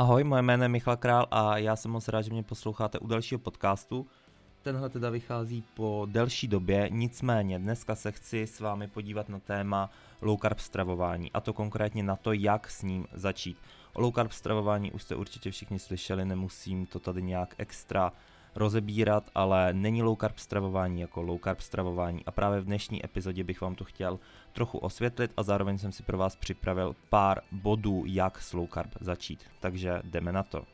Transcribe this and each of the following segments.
Ahoj, moje jméno je Michal Král a já jsem moc rád, že mě posloucháte u dalšího podcastu. Tenhle teda vychází po delší době, nicméně dneska se chci s vámi podívat na téma low carb stravování a to konkrétně na to, jak s ním začít. O low carb stravování už jste určitě všichni slyšeli, nemusím to tady nějak extra rozebírat, ale není low carb stravování jako low carb stravování a právě v dnešní epizodě bych vám to chtěl trochu osvětlit a zároveň jsem si pro vás připravil pár bodů, jak s low carb začít. Takže jdeme na to.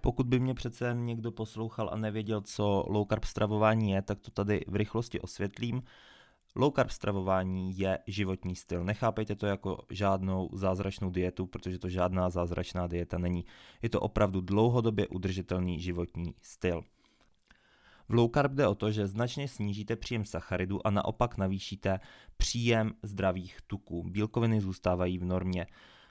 Pokud by mě přece někdo poslouchal a nevěděl, co low carb stravování je, tak to tady v rychlosti osvětlím. Low carb stravování je životní styl. Nechápejte to jako žádnou zázračnou dietu, protože to žádná zázračná dieta není. Je to opravdu dlouhodobě udržitelný životní styl. V low carb jde o to, že značně snížíte příjem sacharidu a naopak navýšíte příjem zdravých tuků. Bílkoviny zůstávají v normě.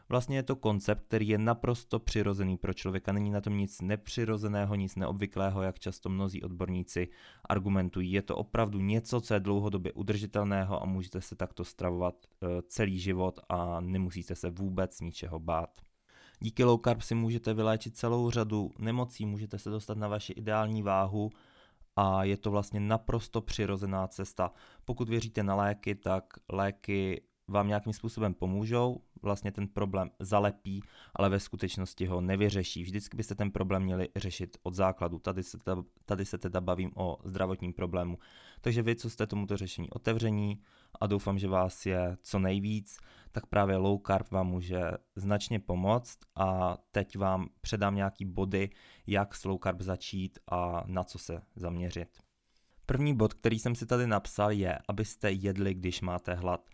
Vlastně je to koncept, který je naprosto přirozený pro člověka, není na tom nic nepřirozeného, nic neobvyklého, jak často mnozí odborníci argumentují. Je to opravdu něco, co je dlouhodobě udržitelného a můžete se takto stravovat eh, celý život a nemusíte se vůbec ničeho bát. Díky low carb si můžete vyléčit celou řadu nemocí, můžete se dostat na vaši ideální váhu a je to vlastně naprosto přirozená cesta. Pokud věříte na léky, tak léky vám nějakým způsobem pomůžou, vlastně ten problém zalepí, ale ve skutečnosti ho nevyřeší. Vždycky byste ten problém měli řešit od základu. Tady se, teda, tady se teda bavím o zdravotním problému. Takže vy, co jste tomuto řešení otevření a doufám, že vás je co nejvíc, tak právě low carb vám může značně pomoct a teď vám předám nějaký body, jak s low carb začít a na co se zaměřit. První bod, který jsem si tady napsal, je, abyste jedli, když máte hlad.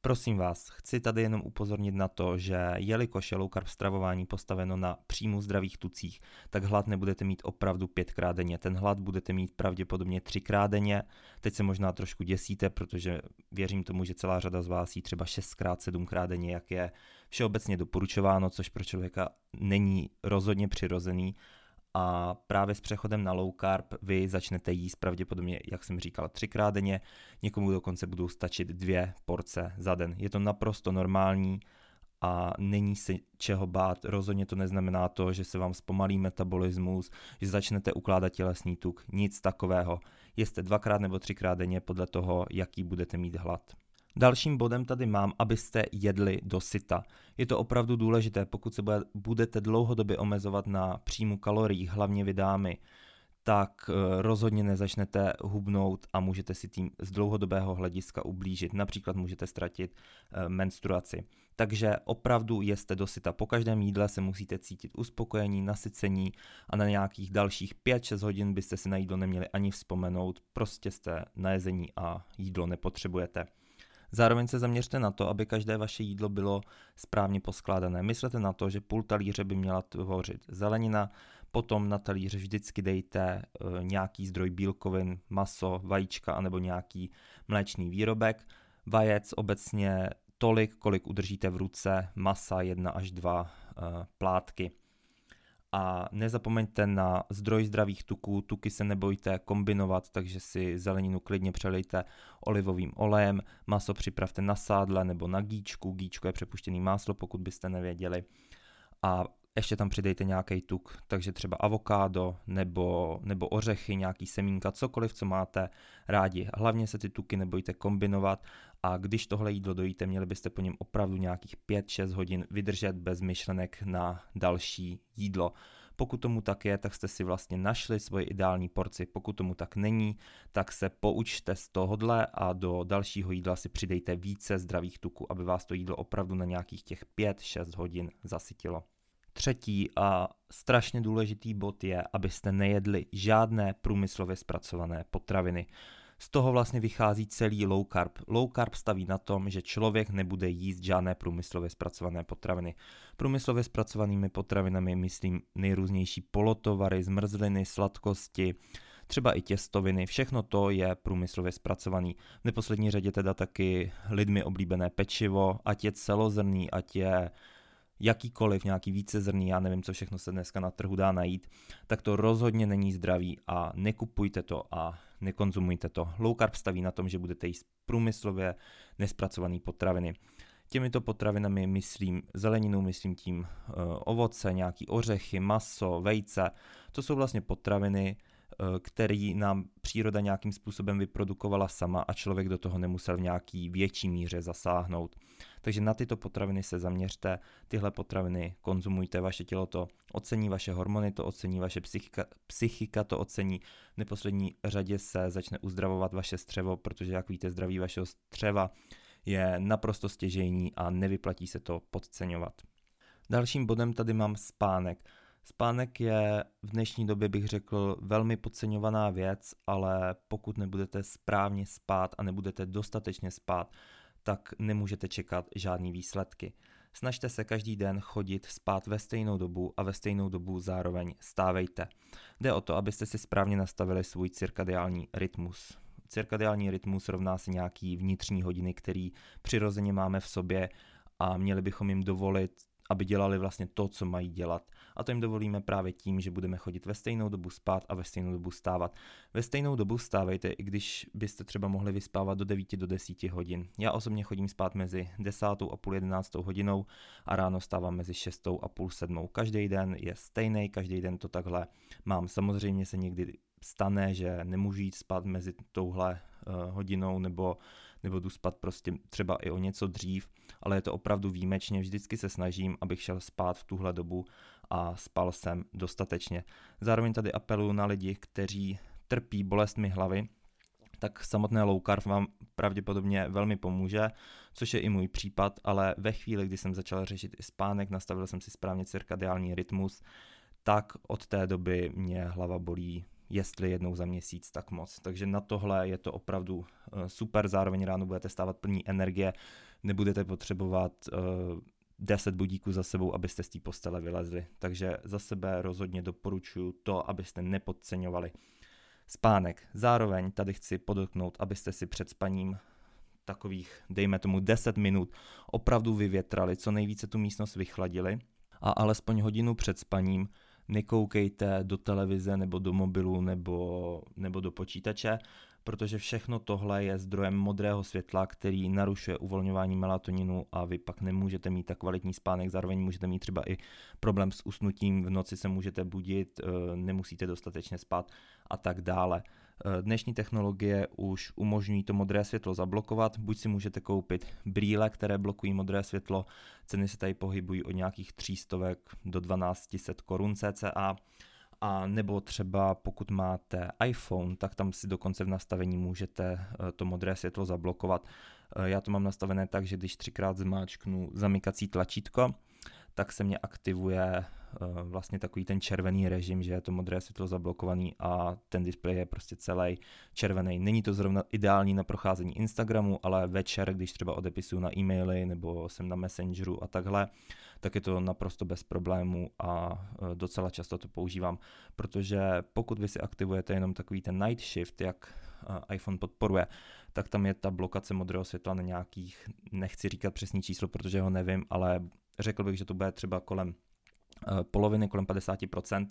Prosím vás, chci tady jenom upozornit na to, že jelikož je low carb stravování postaveno na příjmu zdravých tucích, tak hlad nebudete mít opravdu pětkrát denně. Ten hlad budete mít pravděpodobně třikrát denně. Teď se možná trošku děsíte, protože věřím tomu, že celá řada z vás jí třeba šestkrát, sedmkrát denně, jak je všeobecně doporučováno, což pro člověka není rozhodně přirozený a právě s přechodem na low carb vy začnete jíst pravděpodobně, jak jsem říkal, třikrát denně, někomu dokonce budou stačit dvě porce za den. Je to naprosto normální a není se čeho bát. Rozhodně to neznamená to, že se vám zpomalí metabolismus, že začnete ukládat tělesný tuk. Nic takového. Jeste dvakrát nebo třikrát denně podle toho, jaký budete mít hlad. Dalším bodem tady mám, abyste jedli do syta. Je to opravdu důležité, pokud se budete dlouhodobě omezovat na příjmu kalorií, hlavně vydámy, tak eh, rozhodně nezačnete hubnout a můžete si tím z dlouhodobého hlediska ublížit. Například můžete ztratit eh, menstruaci. Takže opravdu jeste dosyta. Po každém jídle se musíte cítit uspokojení, nasycení a na nějakých dalších 5-6 hodin byste si na jídlo neměli ani vzpomenout. Prostě jste na jezení a jídlo nepotřebujete. Zároveň se zaměřte na to, aby každé vaše jídlo bylo správně poskládané. Myslete na to, že půl talíře by měla tvořit zelenina, potom na talíř vždycky dejte e, nějaký zdroj bílkovin, maso, vajíčka anebo nějaký mléčný výrobek. Vajec obecně tolik, kolik udržíte v ruce, masa jedna až dva e, plátky. A nezapomeňte na zdroj zdravých tuků, tuky se nebojte kombinovat, takže si zeleninu klidně přelejte olivovým olejem, maso připravte na sádle nebo na gíčku, gíčko je přepuštěný máslo, pokud byste nevěděli. A ještě tam přidejte nějaký tuk, takže třeba avokádo nebo, nebo ořechy, nějaký semínka, cokoliv, co máte rádi. Hlavně se ty tuky nebojte kombinovat a když tohle jídlo dojíte, měli byste po něm opravdu nějakých 5-6 hodin vydržet bez myšlenek na další jídlo. Pokud tomu tak je, tak jste si vlastně našli svoji ideální porci. Pokud tomu tak není, tak se poučte z tohohle a do dalšího jídla si přidejte více zdravých tuků, aby vás to jídlo opravdu na nějakých těch 5-6 hodin zasytilo. Třetí a strašně důležitý bod je, abyste nejedli žádné průmyslově zpracované potraviny. Z toho vlastně vychází celý low carb. Low carb staví na tom, že člověk nebude jíst žádné průmyslově zpracované potraviny. Průmyslově zpracovanými potravinami myslím nejrůznější polotovary, zmrzliny, sladkosti, třeba i těstoviny, všechno to je průmyslově zpracovaný. V neposlední řadě teda taky lidmi oblíbené pečivo, ať je celozrný, ať je jakýkoliv nějaký vícezrný, já nevím, co všechno se dneska na trhu dá najít, tak to rozhodně není zdravý a nekupujte to a nekonzumujte to. Low carb staví na tom, že budete jíst průmyslově nespracované potraviny. Těmito potravinami myslím zeleninu, myslím tím uh, ovoce, nějaký ořechy, maso, vejce. To jsou vlastně potraviny, uh, které nám příroda nějakým způsobem vyprodukovala sama a člověk do toho nemusel v nějaký větší míře zasáhnout. Takže na tyto potraviny se zaměřte, tyhle potraviny konzumujte, vaše tělo to ocení, vaše hormony to ocení, vaše psychika, psychika to ocení, v neposlední řadě se začne uzdravovat vaše střevo, protože jak víte, zdraví vašeho střeva je naprosto stěžejní a nevyplatí se to podceňovat. Dalším bodem tady mám spánek. Spánek je v dnešní době, bych řekl, velmi podceňovaná věc, ale pokud nebudete správně spát a nebudete dostatečně spát, tak nemůžete čekat žádný výsledky. Snažte se každý den chodit spát ve stejnou dobu a ve stejnou dobu zároveň stávejte. Jde o to, abyste si správně nastavili svůj cirkadiální rytmus. Cirkadiální rytmus rovná se nějaký vnitřní hodiny, který přirozeně máme v sobě a měli bychom jim dovolit aby dělali vlastně to, co mají dělat. A to jim dovolíme právě tím, že budeme chodit ve stejnou dobu spát a ve stejnou dobu stávat. Ve stejnou dobu stávejte, i když byste třeba mohli vyspávat do 9 do 10 hodin. Já osobně chodím spát mezi 10 a půl 11 hodinou a ráno stávám mezi 6 a půl 7. Každý den je stejný, každý den to takhle mám. Samozřejmě se někdy stane, že nemůžu jít spát mezi touhle uh, hodinou nebo nebo jdu spát prostě třeba i o něco dřív, ale je to opravdu výjimečně. Vždycky se snažím, abych šel spát v tuhle dobu a spal jsem dostatečně. Zároveň tady apeluju na lidi, kteří trpí bolestmi hlavy, tak samotné low carb vám pravděpodobně velmi pomůže, což je i můj případ, ale ve chvíli, kdy jsem začal řešit i spánek, nastavil jsem si správně cirkadiální rytmus, tak od té doby mě hlava bolí jestli jednou za měsíc, tak moc. Takže na tohle je to opravdu eh, super, zároveň ráno budete stávat plní energie, nebudete potřebovat uh, eh, 10 budíků za sebou, abyste z té postele vylezli. Takže za sebe rozhodně doporučuji to, abyste nepodceňovali spánek. Zároveň tady chci podotknout, abyste si před spaním takových, dejme tomu 10 minut, opravdu vyvětrali, co nejvíce tu místnost vychladili a alespoň hodinu před spaním nekoukejte do televize nebo do mobilu nebo, nebo do počítače, protože všechno tohle je zdrojem modrého světla, který narušuje uvolňování melatoninu a vy pak nemůžete mít tak kvalitní spánek, zároveň můžete mít třeba i problém s usnutím, v noci se můžete budit, eh, nemusíte dostatečně spát a tak dále. Eh, dnešní technologie už umožňují to modré světlo zablokovat, buď si můžete koupit brýle, které blokují modré světlo, ceny se tady pohybují od nějakých 300 do 1200 korun cca, a nebo třeba pokud máte iPhone, tak tam si dokonce v nastavení můžete eh, to modré světlo zablokovat. Eh, já to mám nastavené tak, že když třikrát zmáčknu zamykací tlačítko, tak se mě aktivuje Eh, vlastně takový ten červený režim, že je to modré světlo zablokovaný a ten displej je prostě celý červený. Není to zrovna ideální na procházení Instagramu, ale večer, když třeba odepisuju na e-maily nebo jsem na Messengeru a takhle, tak je to naprosto bez problémů a eh, docela často to používám, protože pokud vy si aktivujete jenom takový ten night shift, jak eh, iPhone podporuje, tak tam je ta blokace modrého světla na nějakých, nechci říkat přesný číslo, protože ho nevím, ale řekl bych, že to bude třeba kolem Eh, poloviny, kolem 50%,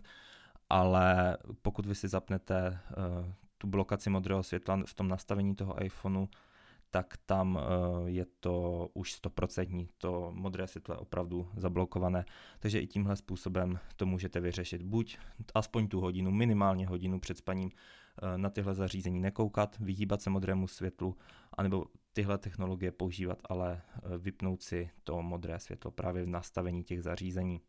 ale pokud vy si zapnete eh, tu blokaci modrého světla v tom nastavení toho iPhoneu, tak tam eh, je to už 100%, to modré světlo je opravdu zablokované, takže i tímhle způsobem to můžete vyřešit. Buď aspoň tu hodinu, minimálně hodinu před spaním na tyhle zařízení nekoukat, vyhýbat se modrému světlu, anebo tyhle technologie používat, ale vypnout si to modré světlo právě v nastavení těch zařízení.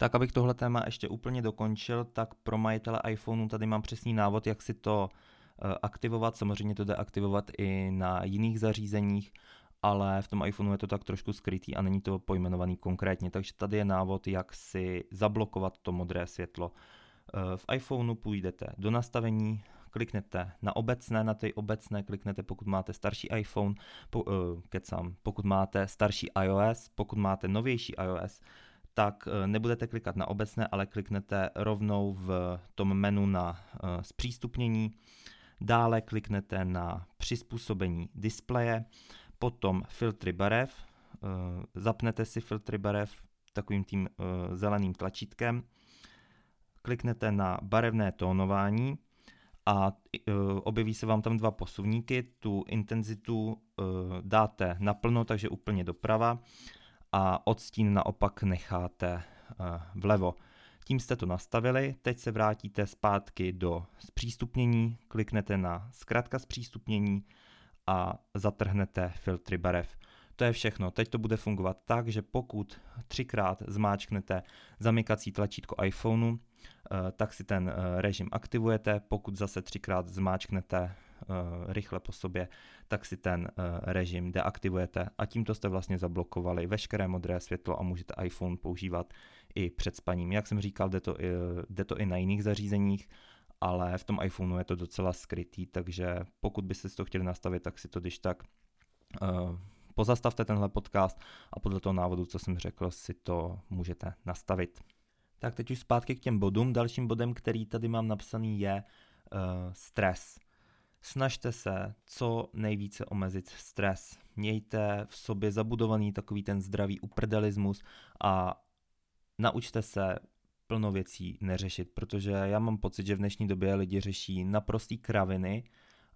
Tak abych tohle téma ještě úplně dokončil, tak pro majitele iPhoneu tady mám přesný návod, jak si to eh, aktivovat. Samozřejmě to jde aktivovat i na jiných zařízeních, ale v tom iPhoneu je to tak trošku skrytý a není to pojmenovaný konkrétně. Takže tady je návod, jak si zablokovat to modré světlo. Eh, v iPhoneu půjdete do nastavení, kliknete na obecné, na ty obecné kliknete, pokud máte starší iPhone, po, uh, kecám, pokud máte starší iOS, pokud máte novější iOS, tak eh, nebudete klikat na obecné, ale kliknete rovnou v tom menu na eh, zpřístupnění. Dále kliknete na přizpůsobení displeje, potom filtry barev, zapnete si filtry barev takovým tím zeleným tlačítkem, kliknete na barevné tónování a objeví se vám tam dva posuvníky, tu intenzitu dáte naplno, takže úplně doprava a odstín naopak necháte vlevo. Tím jste to nastavili, teď se vrátíte zpátky do zpřístupnění, kliknete na zkrátka zpřístupnění a zatrhnete filtry barev. To je všechno. Teď to bude fungovat tak, že pokud třikrát zmáčknete zamykací tlačítko iPhoneu, tak si ten eh, režim aktivujete. Pokud zase třikrát zmáčknete eh, rychle po sobě, tak si ten režim deaktivujete a tímto jste vlastně zablokovali veškeré modré světlo a můžete iPhone používat i před spaním. Jak jsem říkal, jde to i, jde to i na jiných zařízeních, ale v tom iPhoneu je to docela skrytý, takže pokud byste si to chtěli nastavit, tak si to když tak pozastavte tenhle podcast a podle toho návodu, co jsem řekl, si to můžete nastavit. Tak teď už zpátky k těm bodům. Dalším bodem, který tady mám napsaný, je uh, stres. Snažte se co nejvíce omezit stres. Mějte v sobě zabudovaný takový ten zdravý uprdelismus a naučte se plno věcí neřešit, protože já mám pocit, že v dnešní době lidi řeší naprostý kraviny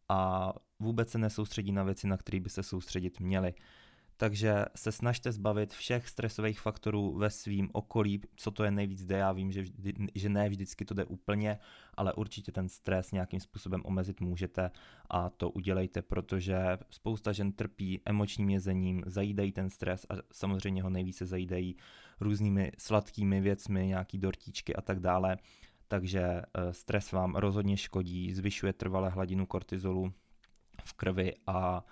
a vůbec se nesoustředí na věci, na které by se soustředit měli. Takže se snažte zbavit všech stresových faktorů ve svém okolí, co to je nejvíc jde. Já vím, že, vždy, že ne vždycky to jde úplně, ale určitě ten stres nějakým způsobem omezit můžete a to udělejte, protože spousta žen trpí emočním jezením, zajídají ten stres a samozřejmě ho nejvíce zajídají různými sladkými věcmi, nějaký dortíčky a tak dále. Takže eh, stres vám rozhodně škodí, zvyšuje trvalé hladinu kortizolu v krvi a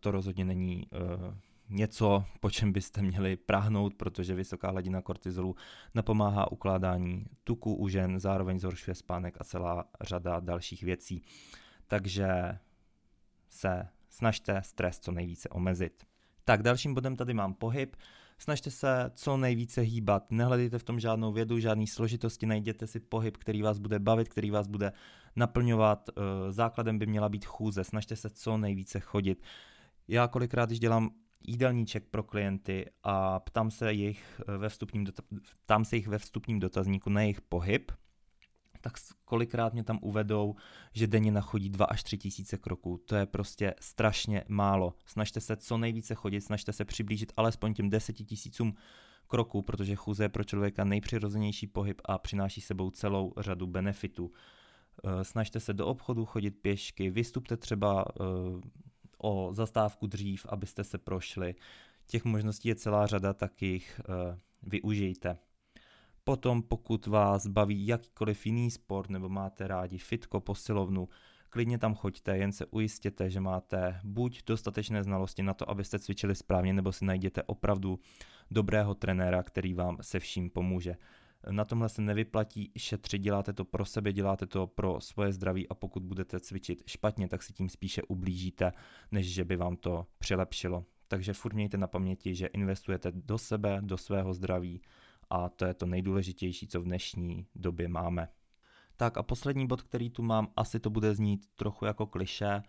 to rozhodně není eh, něco, po čem byste měli prahnout, protože vysoká hladina kortizolu napomáhá ukládání tuku u žen, zároveň zhoršuje spánek a celá řada dalších věcí. Takže se snažte stres co nejvíce omezit. Tak dalším bodem tady mám pohyb. Snažte se co nejvíce hýbat, nehledejte v tom žádnou vědu, žádný složitosti, najděte si pohyb, který vás bude bavit, který vás bude naplňovat. Eh, základem by měla být chůze, snažte se co nejvíce chodit. Já kolikrát, když dělám jídelníček pro klienty a ptám se jich ve vstupním, ptám se jich ve vstupním dotazníku na jejich pohyb, tak kolikrát mě tam uvedou, že denně nachodí 2 až 3 tisíce kroků. To je prostě strašně málo. Snažte se co nejvíce chodit, snažte se přiblížit alespoň těm 10 tisícům kroků, protože chůze je pro člověka nejpřirozenější pohyb a přináší sebou celou řadu benefitů. Eh, snažte se do obchodu chodit pěšky, vystupte třeba eh, o zastávku dřív, abyste se prošli. Těch možností je celá řada, tak jich eh, využijte. Potom, pokud vás baví jakýkoliv jiný sport nebo máte rádi fitko, posilovnu, klidně tam choďte, jen se ujistěte, že máte buď dostatečné znalosti na to, abyste cvičili správně, nebo si najděte opravdu dobrého trenéra, který vám se vším pomůže. Na tomhle se nevyplatí šetřit, děláte to pro sebe, děláte to pro svoje zdraví a pokud budete cvičit špatně, tak si tím spíše ublížíte, než že by vám to přilepšilo. Takže furt mějte na paměti, že investujete do sebe, do svého zdraví a to je to nejdůležitější, co v dnešní době máme. Tak a poslední bod, který tu mám, asi to bude znít trochu jako kliše,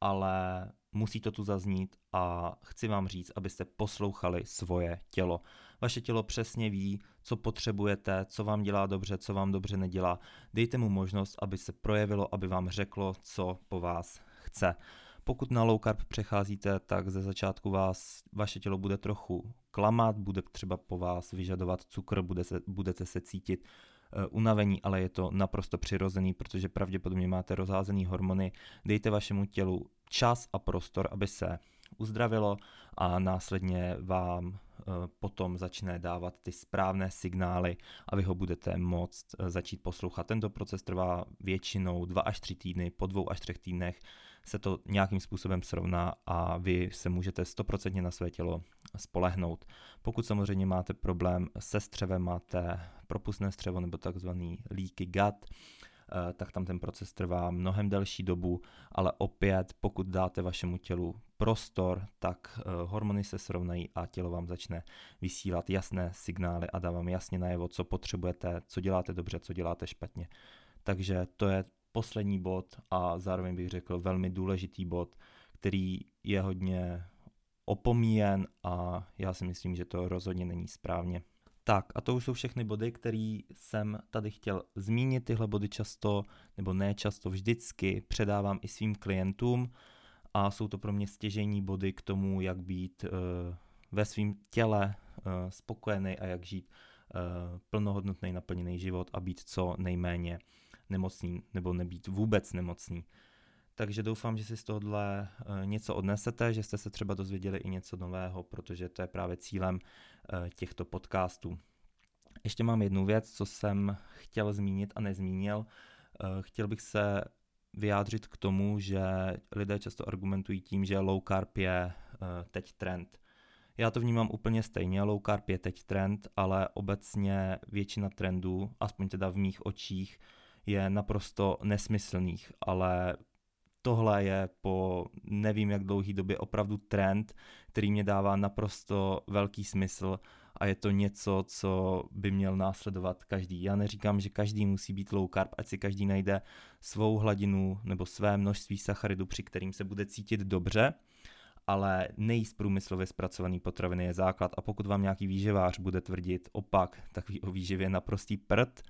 ale musí to tu zaznít a chci vám říct, abyste poslouchali svoje tělo. Vaše tělo přesně ví, co potřebujete, co vám dělá dobře, co vám dobře nedělá. Dejte mu možnost, aby se projevilo, aby vám řeklo, co po vás chce. Pokud na low carb přecházíte, tak ze začátku vás vaše tělo bude trochu klamat, bude třeba po vás vyžadovat cukr, bude se, budete se cítit uh, unavení, ale je to naprosto přirozený, protože pravděpodobně máte rozházený hormony. Dejte vašemu tělu čas a prostor, aby se uzdravilo a následně vám eh, potom začne dávat ty správné signály a vy ho budete moct eh, začít poslouchat. Tento proces trvá většinou 2 až 3 týdny, po dvou až třech týdnech se to nějakým způsobem srovná a vy se můžete stoprocentně na své tělo spolehnout. Pokud samozřejmě máte problém se střevem, máte propustné střevo nebo takzvaný leaky gut, eh, tak tam ten proces trvá mnohem delší dobu, ale opět, pokud dáte vašemu tělu prostor, tak eh, hormony se srovnají a tělo vám začne vysílat jasné signály a dá vám jasně najevo, co potřebujete, co děláte dobře, co děláte špatně. Takže to je poslední bod a zároveň bych řekl velmi důležitý bod, který je hodně opomíjen a já si myslím, že to rozhodně není správně. Tak a to už jsou všechny body, které jsem tady chtěl zmínit. Tyhle body často, nebo ne často, vždycky předávám i svým klientům a jsou to pro mě stěžení body k tomu, jak být uh, ve svém těle uh, spokojený a jak žít uh, plnohodnotný, naplněný život a být co nejméně nemocný nebo nebýt vůbec nemocný. Takže doufám, že si z tohohle něco odnesete, že jste se třeba dozvěděli i něco nového, protože to je právě cílem těchto podcastů. Ještě mám jednu věc, co jsem chtěl zmínit a nezmínil. Uh, chtěl bych se vyjádřit k tomu, že lidé často argumentují tím, že low carb je uh, teď trend. Já to vnímám úplně stejně, low carb je teď trend, ale obecně většina trendů, aspoň teda v mých očích, je naprosto nesmyslných, ale tohle je po nevím jak dlouhý době opravdu trend, který mě dává naprosto velký smysl a je to něco, co by měl následovat každý. Já neříkám, že každý musí být low carb, ať si každý najde svou hladinu nebo své množství sacharidu, při kterým se bude cítit dobře, ale nejíst průmyslově zpracovaný potraviny je základ a pokud vám nějaký výživář bude tvrdit opak, tak o výživě naprostý prd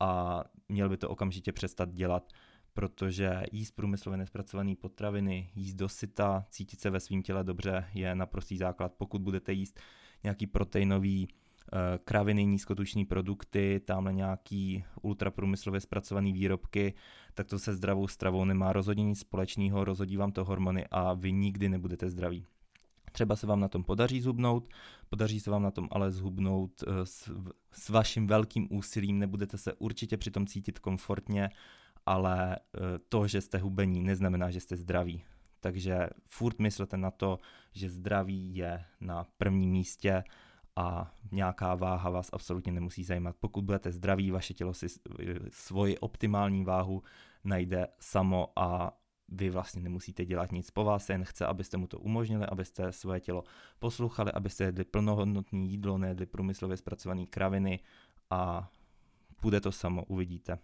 a měl by to okamžitě přestat dělat, protože jíst průmyslově nespracované potraviny, jíst dosyta, cítit se ve svém těle dobře je naprostý základ. Pokud budete jíst nějaký proteinový eh, kraviny, nízkotučné produkty, tamhle nějaký ultraprůmyslově zpracované výrobky, tak to se zdravou stravou nemá rozhodně nic společného, rozhodí vám to hormony a vy nikdy nebudete zdraví. Třeba se vám na tom podaří zhubnout, podaří se vám na tom ale zhubnout eh, s, s vaším velkým úsilím, nebudete se určitě přitom cítit komfortně, ale eh, to, že jste hubení, neznamená, že jste zdraví. Takže furt myslete na to, že zdraví je na prvním místě a nějaká váha vás absolutně nemusí zajímat. Pokud budete zdraví, vaše tělo si svoji optimální váhu najde samo a vy vlastně nemusíte dělat nic po vás, jen chce, abyste mu to umožnili, abyste svoje tělo poslouchali, abyste jedli plnohodnotné jídlo, nejedli průmyslově zpracované kraviny a bude to samo, uvidíte.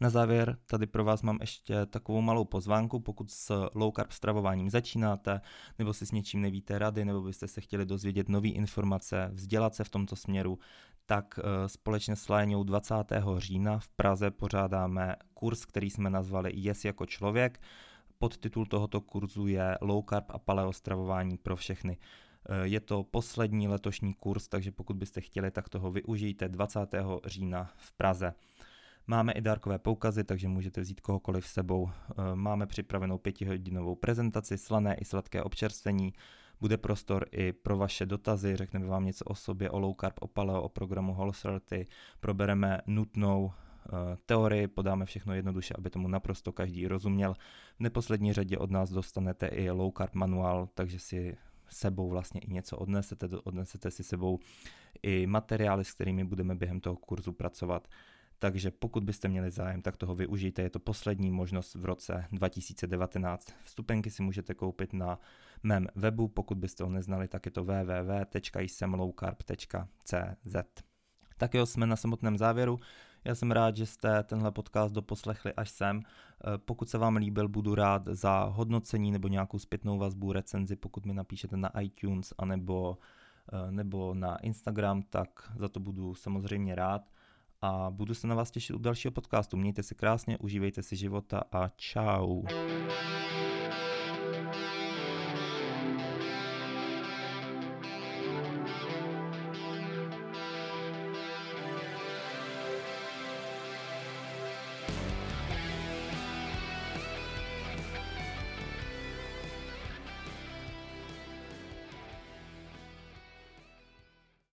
Na závěr tady pro vás mám ještě takovou malou pozvánku, pokud s low carb stravováním začínáte, nebo si s něčím nevíte rady, nebo byste se chtěli dozvědět nové informace, vzdělat se v tomto směru, tak eh, společně s Léňou 20. října v Praze pořádáme kurz, který jsme nazvali Yes jako člověk. Podtitul tohoto kurzu je Low carb a paleo stravování pro všechny. Eh, je to poslední letošní kurz, takže pokud byste chtěli, tak toho využijte 20. října v Praze. Máme i dárkové poukazy, takže můžete vzít kohokoliv s sebou. Eh, máme připravenou pětihodinovou prezentaci, slané i sladké občerstvení. Bude prostor i pro vaše dotazy, řekneme vám něco o sobě, o low carb, o paleo, o programu Whole probereme nutnou eh, teorii, podáme všechno jednoduše, aby tomu naprosto každý rozuměl. V neposlední řadě od nás dostanete i low carb manuál, takže si sebou vlastně i něco odnesete, odnesete si sebou i materiály, s kterými budeme během toho kurzu pracovat. Takže pokud byste měli zájem, tak toho využijte. Je to poslední možnost v roce 2019. Vstupenky si můžete koupit na mém webu, pokud byste ho neznali, tak je to www.jsemlowcarb.cz. Tak jo, jsme na samotném závěru. Já jsem rád, že jste tenhle podcast doposlechli až sem. Eh, pokud se vám líbil, budu rád za hodnocení nebo nějakou zpětnou vazbu, recenzi, pokud mi napíšete na iTunes anebo, eh, nebo na Instagram, tak za to budu samozřejmě rád a budu se na vás těšit u dalšího podcastu. Mějte se krásně, užívejte si života a čau.